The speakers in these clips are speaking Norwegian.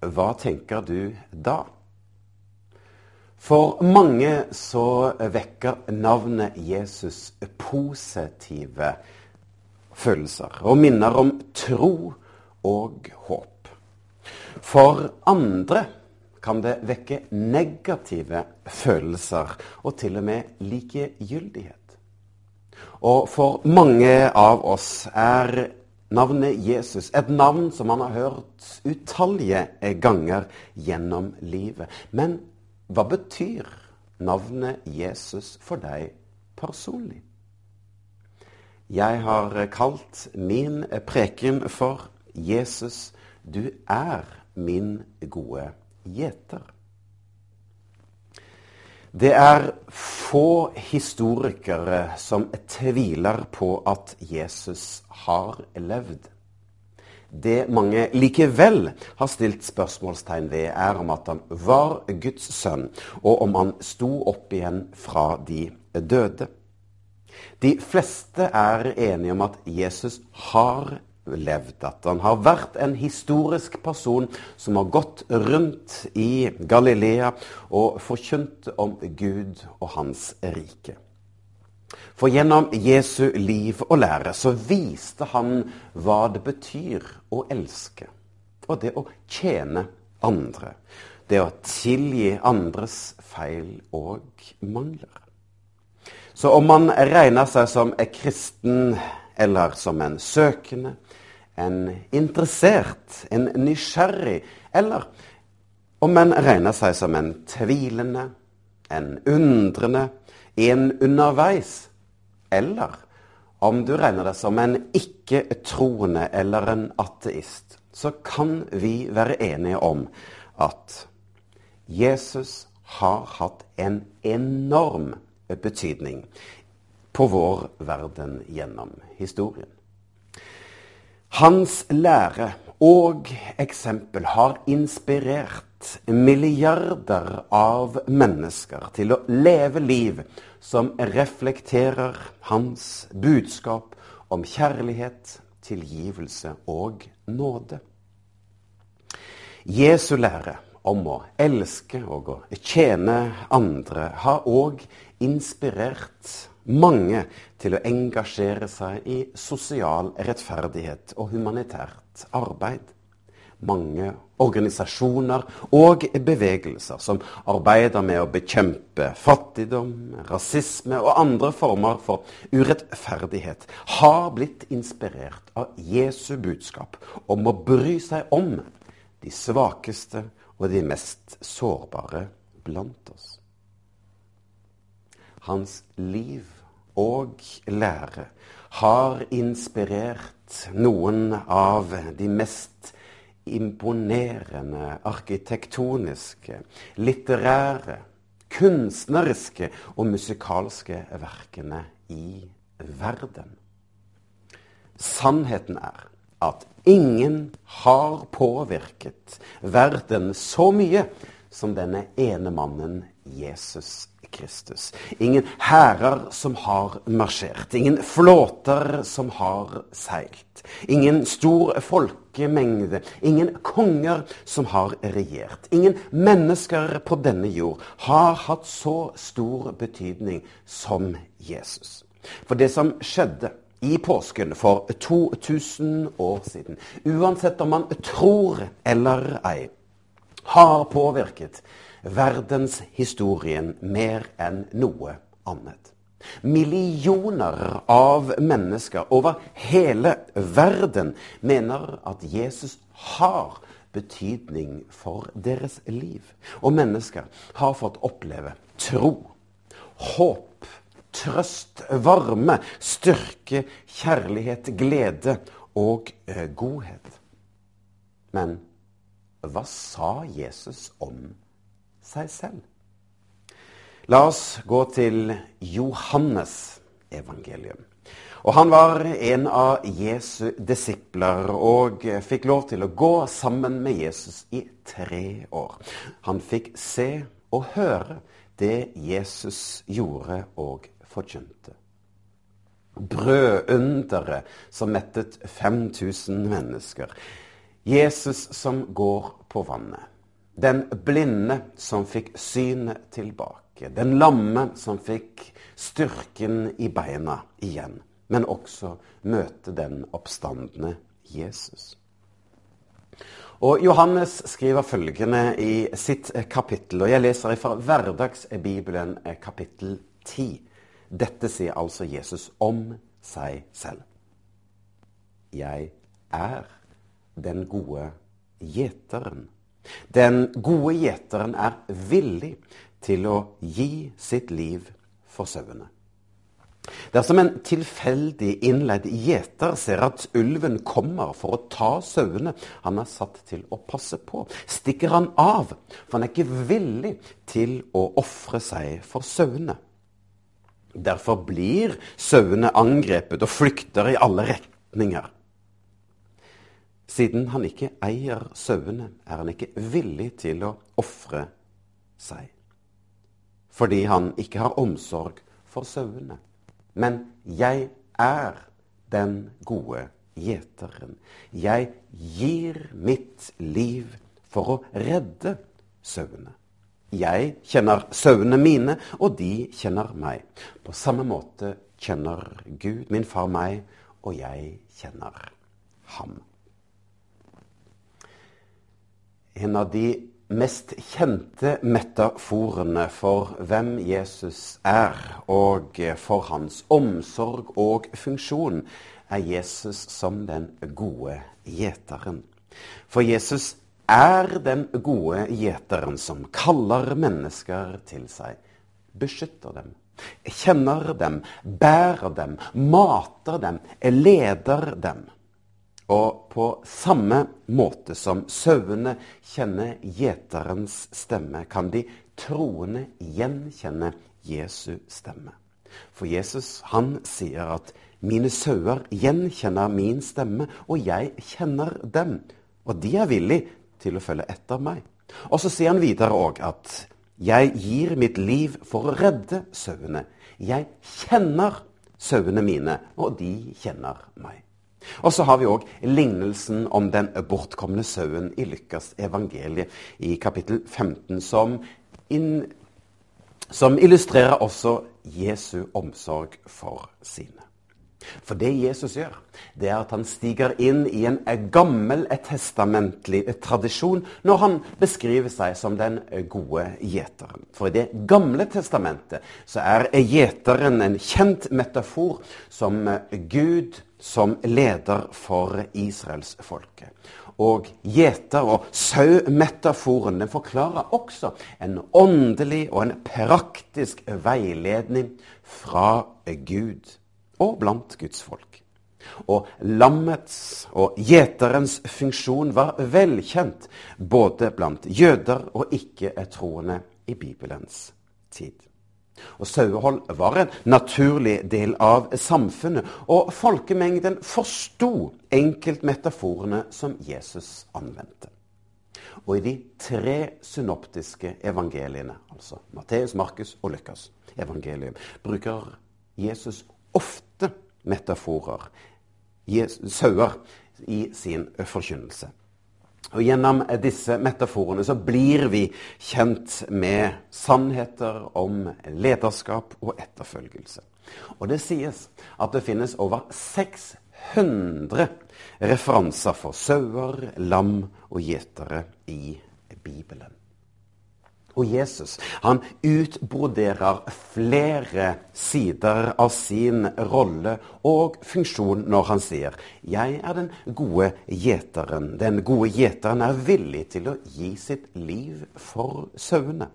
hva tenker du da? For mange så vekker navnet Jesus positive følelser og minner om tro og håp. For andre kan det vekke negative følelser og til og med likegyldighet. Og for mange av oss er navnet Jesus et navn som man har hørt utallige ganger gjennom livet. Men hva betyr navnet Jesus for deg personlig? Jeg har kalt min preken for 'Jesus, du er min gode gjeter'. Det er få historikere som tviler på at Jesus har levd. Det mange likevel har stilt spørsmålstegn ved, er om at han var Guds sønn, og om han sto opp igjen fra de døde. De fleste er enige om at Jesus har levd, at han har vært en historisk person som har gått rundt i Galilea og forkynt om Gud og hans rike. For gjennom Jesu liv og lære så viste han hva det betyr å elske. Og det å tjene andre. Det å tilgi andres feil og mangler. Så om man regner seg som en kristen eller som en søkende, en interessert, en nysgjerrig, eller om man regner seg som en tvilende, en undrende, en underveis, eller om du regner deg som en ikke-troende eller en ateist, så kan vi være enige om at Jesus har hatt en enorm betydning på vår verden gjennom historien. Hans lære og eksempel har inspirert milliarder av mennesker til å leve liv som reflekterer hans budskap om kjærlighet, tilgivelse og nåde. Jesu lære om å elske og å tjene andre har òg inspirert mange til å engasjere seg i sosial rettferdighet og humanitært arbeid mange organisasjoner og bevegelser som arbeider med å bekjempe fattigdom, rasisme og andre former for urettferdighet, har blitt inspirert av Jesu budskap om å bry seg om de svakeste og de mest sårbare blant oss. Hans liv og lære har inspirert noen av de mest imponerende arkitektoniske, litterære, kunstneriske og musikalske verkene i verden. Sannheten er at ingen har påvirket verden så mye som denne ene mannen Jesus Kristus. Ingen hærer som har marsjert. Ingen flåter som har seilt. Ingen stor folkemengde. Ingen konger som har regjert. Ingen mennesker på denne jord har hatt så stor betydning som Jesus. For det som skjedde i påsken for 2000 år siden, uansett om man tror eller ei, har påvirket verdenshistorien mer enn noe annet. Millioner av mennesker over hele verden mener at Jesus har betydning for deres liv. Og mennesker har fått oppleve tro, håp, trøst, varme, styrke, kjærlighet, glede og godhet. Men hva sa Jesus om seg selv? La oss gå til Johannes evangelium. Og Han var en av Jesu disipler og fikk lov til å gå sammen med Jesus i tre år. Han fikk se og høre det Jesus gjorde og forkynte. Brødunderet som mettet 5000 mennesker. Jesus som går på vannet. Den blinde som fikk synet tilbake. Den lamme som fikk styrken i beina igjen men også møte den oppstandende Jesus. Og Johannes skriver følgende i sitt kapittel, og jeg leser fra Hverdagsbibelen kapittel 10. Dette sier altså Jesus om seg selv. Jeg er den gode gjeteren. Den gode gjeteren er villig til å gi sitt liv for sauene. Dersom en tilfeldig innleid gjeter ser at ulven kommer for å ta sauene han er satt til å passe på, stikker han av, for han er ikke villig til å ofre seg for sauene. Derfor blir sauene angrepet og flykter i alle retninger. Siden han ikke eier sauene, er han ikke villig til å ofre seg. Fordi han ikke har omsorg for sauene. Men jeg er den gode gjeteren. Jeg gir mitt liv for å redde sauene. Jeg kjenner sauene mine, og de kjenner meg. På samme måte kjenner Gud, min far, meg, og jeg kjenner ham. En av de mest kjente metaforene for hvem Jesus er, og for hans omsorg og funksjon, er Jesus som den gode gjeteren. For Jesus er den gode gjeteren som kaller mennesker til seg, beskytter dem, kjenner dem, bærer dem, mater dem, leder dem. Og på samme måte som sauene kjenner gjeterens stemme, kan de troende gjenkjenne Jesu stemme. For Jesus han sier at 'mine sauer gjenkjenner min stemme, og jeg kjenner dem'. Og de er villige til å følge etter meg. Og så sier han videre òg at 'jeg gir mitt liv for å redde sauene'. Jeg kjenner sauene mine, og de kjenner meg. Og så har vi òg lignelsen om den bortkomne sauen i Lykkas evangeliet i kapittel 15, som, inn, som illustrerer også Jesu omsorg for sine. For det Jesus gjør, det er at han stiger inn i en gammel testamentlig tradisjon når han beskriver seg som den gode gjeteren. For i Det gamle testamentet så er gjeteren en kjent metafor som Gud som leder for israelsfolket. Og gjeter- og sau-metaforen forklarer også en åndelig og en praktisk veiledning fra Gud og blant Guds folk. Og lammets og gjeterens funksjon var velkjent både blant jøder og ikke-troende i Bibelens tid. Og Sauehold var en naturlig del av samfunnet, og folkemengden forsto enkeltmetaforene som Jesus anvendte. Og i de tre synoptiske evangeliene, altså Matteus, Markus og Lukas evangelium, bruker Jesus ofte metaforer, sauer, i sin forkynnelse. Og Gjennom disse metaforene så blir vi kjent med sannheter om lederskap og etterfølgelse. Og det sies at det finnes over 600 referanser for sauer, lam og gjetere i Bibelen. Og Jesus han utbroderer flere sider av sin rolle og funksjon når han sier 'Jeg er den gode gjeteren'. Den gode gjeteren er villig til å gi sitt liv for sauene.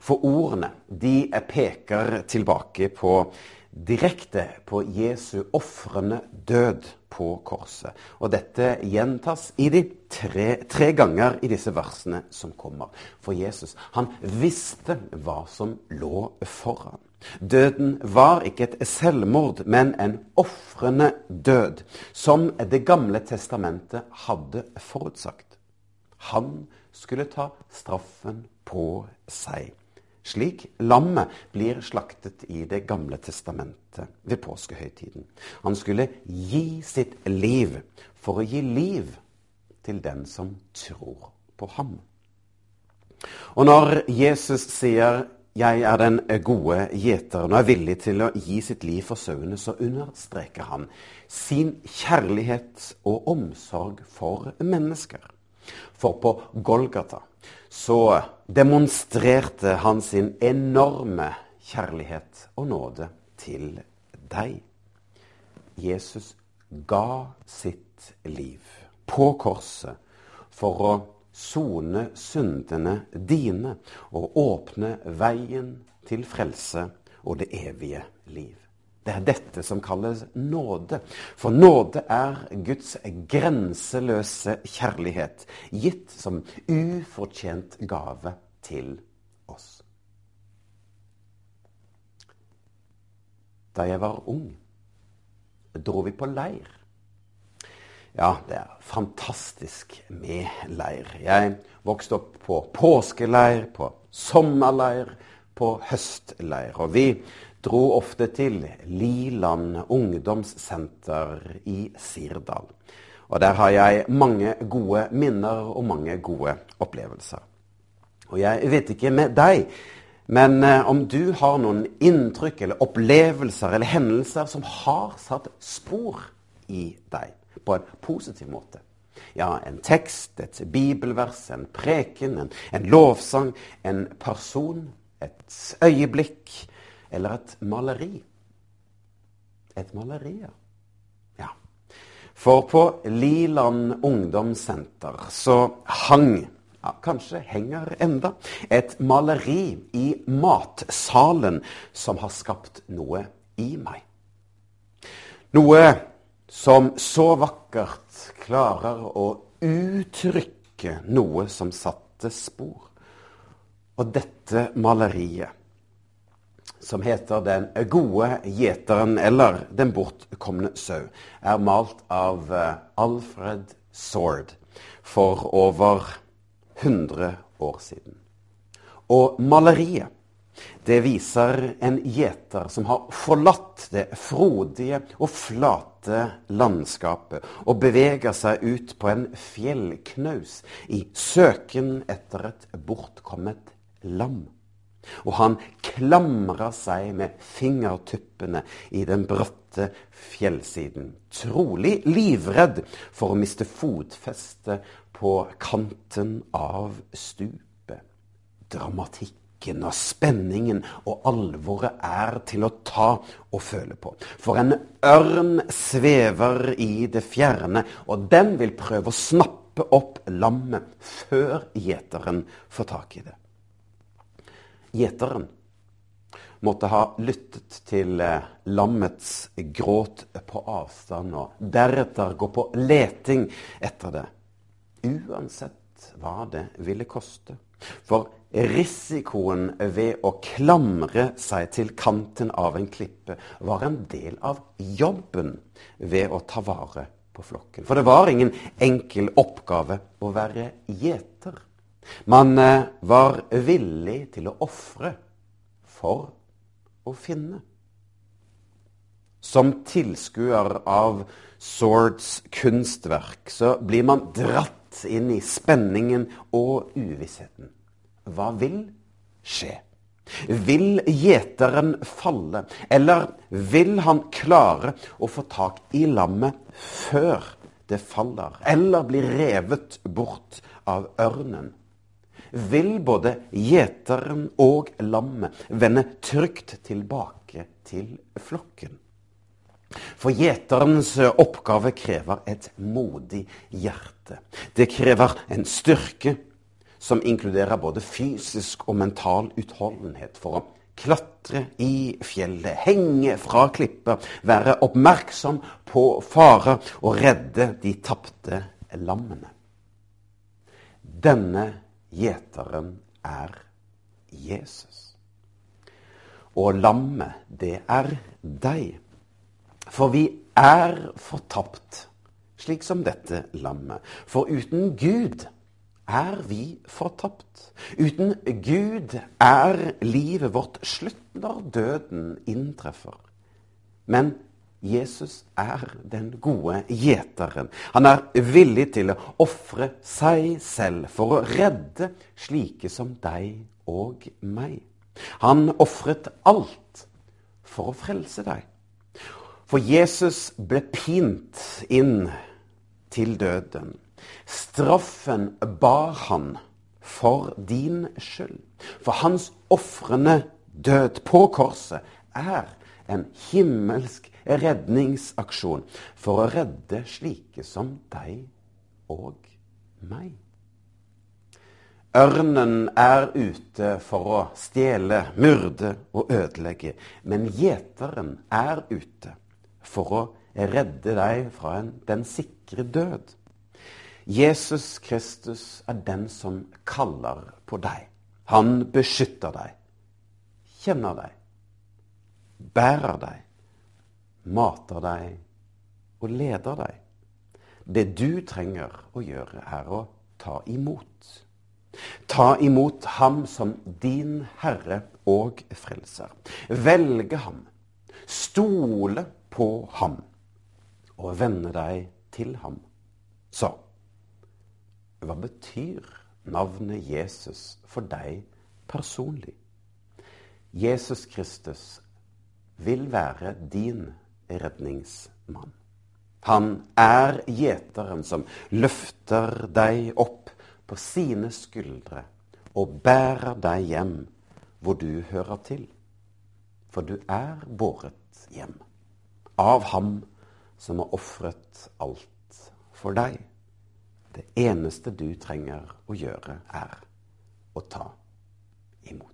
For ordene de peker tilbake på direkte på Jesu ofrende død på korset. Og dette gjentas i de tre, tre, ganger i disse versene som kommer. For Jesus, han visste hva som lå foran. Døden var ikke et selvmord, men en ofrende død, som Det gamle testamentet hadde forutsagt. Han skulle ta straffen på seg slik lammet blir slaktet i Det gamle testamentet ved påskehøytiden. Han skulle gi sitt liv for å gi liv til den som tror på ham. Og når Jesus sier 'Jeg er den gode gjeteren' og er villig til å gi sitt liv for sauene, så understreker han sin kjærlighet og omsorg for mennesker. For på Golgata så demonstrerte han sin enorme kjærlighet og nåde til deg. Jesus ga sitt liv på korset for å sone syndene dine og åpne veien til frelse og det evige liv. Det er dette som kalles nåde. For nåde er Guds grenseløse kjærlighet, gitt som ufortjent gave til oss. Da jeg var ung, dro vi på leir. Ja, det er fantastisk med leir. Jeg vokste opp på påskeleir, på sommerleir, på høstleir. Og vi dro ofte til Liland ungdomssenter i Sirdal. Og der har jeg mange gode minner og mange gode opplevelser. Og jeg vet ikke med deg, men eh, om du har noen inntrykk eller opplevelser eller hendelser som har satt spor i deg på en positiv måte. Ja, en tekst, et bibelvers, en preken, en, en lovsang, en person, et øyeblikk, eller et maleri. Et maleri, ja. ja. For på Liland ungdomssenter så hang ja, kanskje henger enda, et maleri i matsalen som har skapt noe i meg. Noe som så vakkert klarer å uttrykke noe som satte spor. Og dette maleriet som heter Den gode gjeteren, eller Den bortkomne sau, er malt av eh, Alfred Sword for over 100 år siden. Og maleriet det viser en gjeter som har forlatt det frodige og flate landskapet og beveger seg ut på en fjellknaus i søken etter et bortkommet lam. Og han klamra seg med fingertuppene i den bratte fjellsiden, trolig livredd for å miste fotfestet på kanten av stupet. Dramatikken og spenningen og alvoret er til å ta og føle på. For en ørn svever i det fjerne, og den vil prøve å snappe opp lammet før gjeteren får tak i det. Gjeteren måtte ha lyttet til eh, lammets gråt på avstand og deretter gå på leting etter det, uansett hva det ville koste. For risikoen ved å klamre seg til kanten av en klippe var en del av jobben ved å ta vare på flokken. For det var ingen enkel oppgave å være gjeter. Man eh, var villig til å ofre for å finne. Som tilskuer av Swords kunstverk så blir man dratt inn i spenningen og uvissheten. Hva vil skje? Vil gjeteren falle, eller vil han klare å få tak i lammet før det faller, eller bli revet bort av ørnen? Vil både gjeteren og lammet vende trygt tilbake til flokken. For gjeterens oppgave krever et modig hjerte. Det krever en styrke som inkluderer både fysisk og mental utholdenhet for å klatre i fjellet, henge fra klipper, være oppmerksom på farer og redde de tapte lammene. Denne gjeteren er Jesus. Og lammet, det er deg. For vi er fortapt, slik som dette lammet. For uten Gud er vi fortapt. Uten Gud er livet vårt slutt når døden inntreffer. Men Jesus er den gode gjeteren. Han er villig til å ofre seg selv for å redde slike som deg og meg. Han ofret alt for å frelse deg. For Jesus ble pint inn til døden. Straffen bar han for din skyld. For hans ofrende død på korset er en himmelsk redningsaksjon for å redde slike som deg og meg. Ørnen er ute for å stjele, myrde og ødelegge. Men gjeteren er ute for å redde deg fra en, den sikre død. Jesus Kristus er den som kaller på deg. Han beskytter deg, kjenner deg, bærer deg, mater deg og leder deg. Det du trenger å gjøre, er å ta imot. Ta imot ham som din Herre og Frelser. Velge ham, stole på ham og vende deg til ham. Så hva betyr navnet Jesus for deg personlig? Jesus Kristus vil være din redningsmann. Han er gjeteren som løfter deg opp på sine skuldre og bærer deg hjem hvor du hører til. For du er båret hjem av ham som har ofret alt for deg. Det eneste du trenger å gjøre, er å ta imot.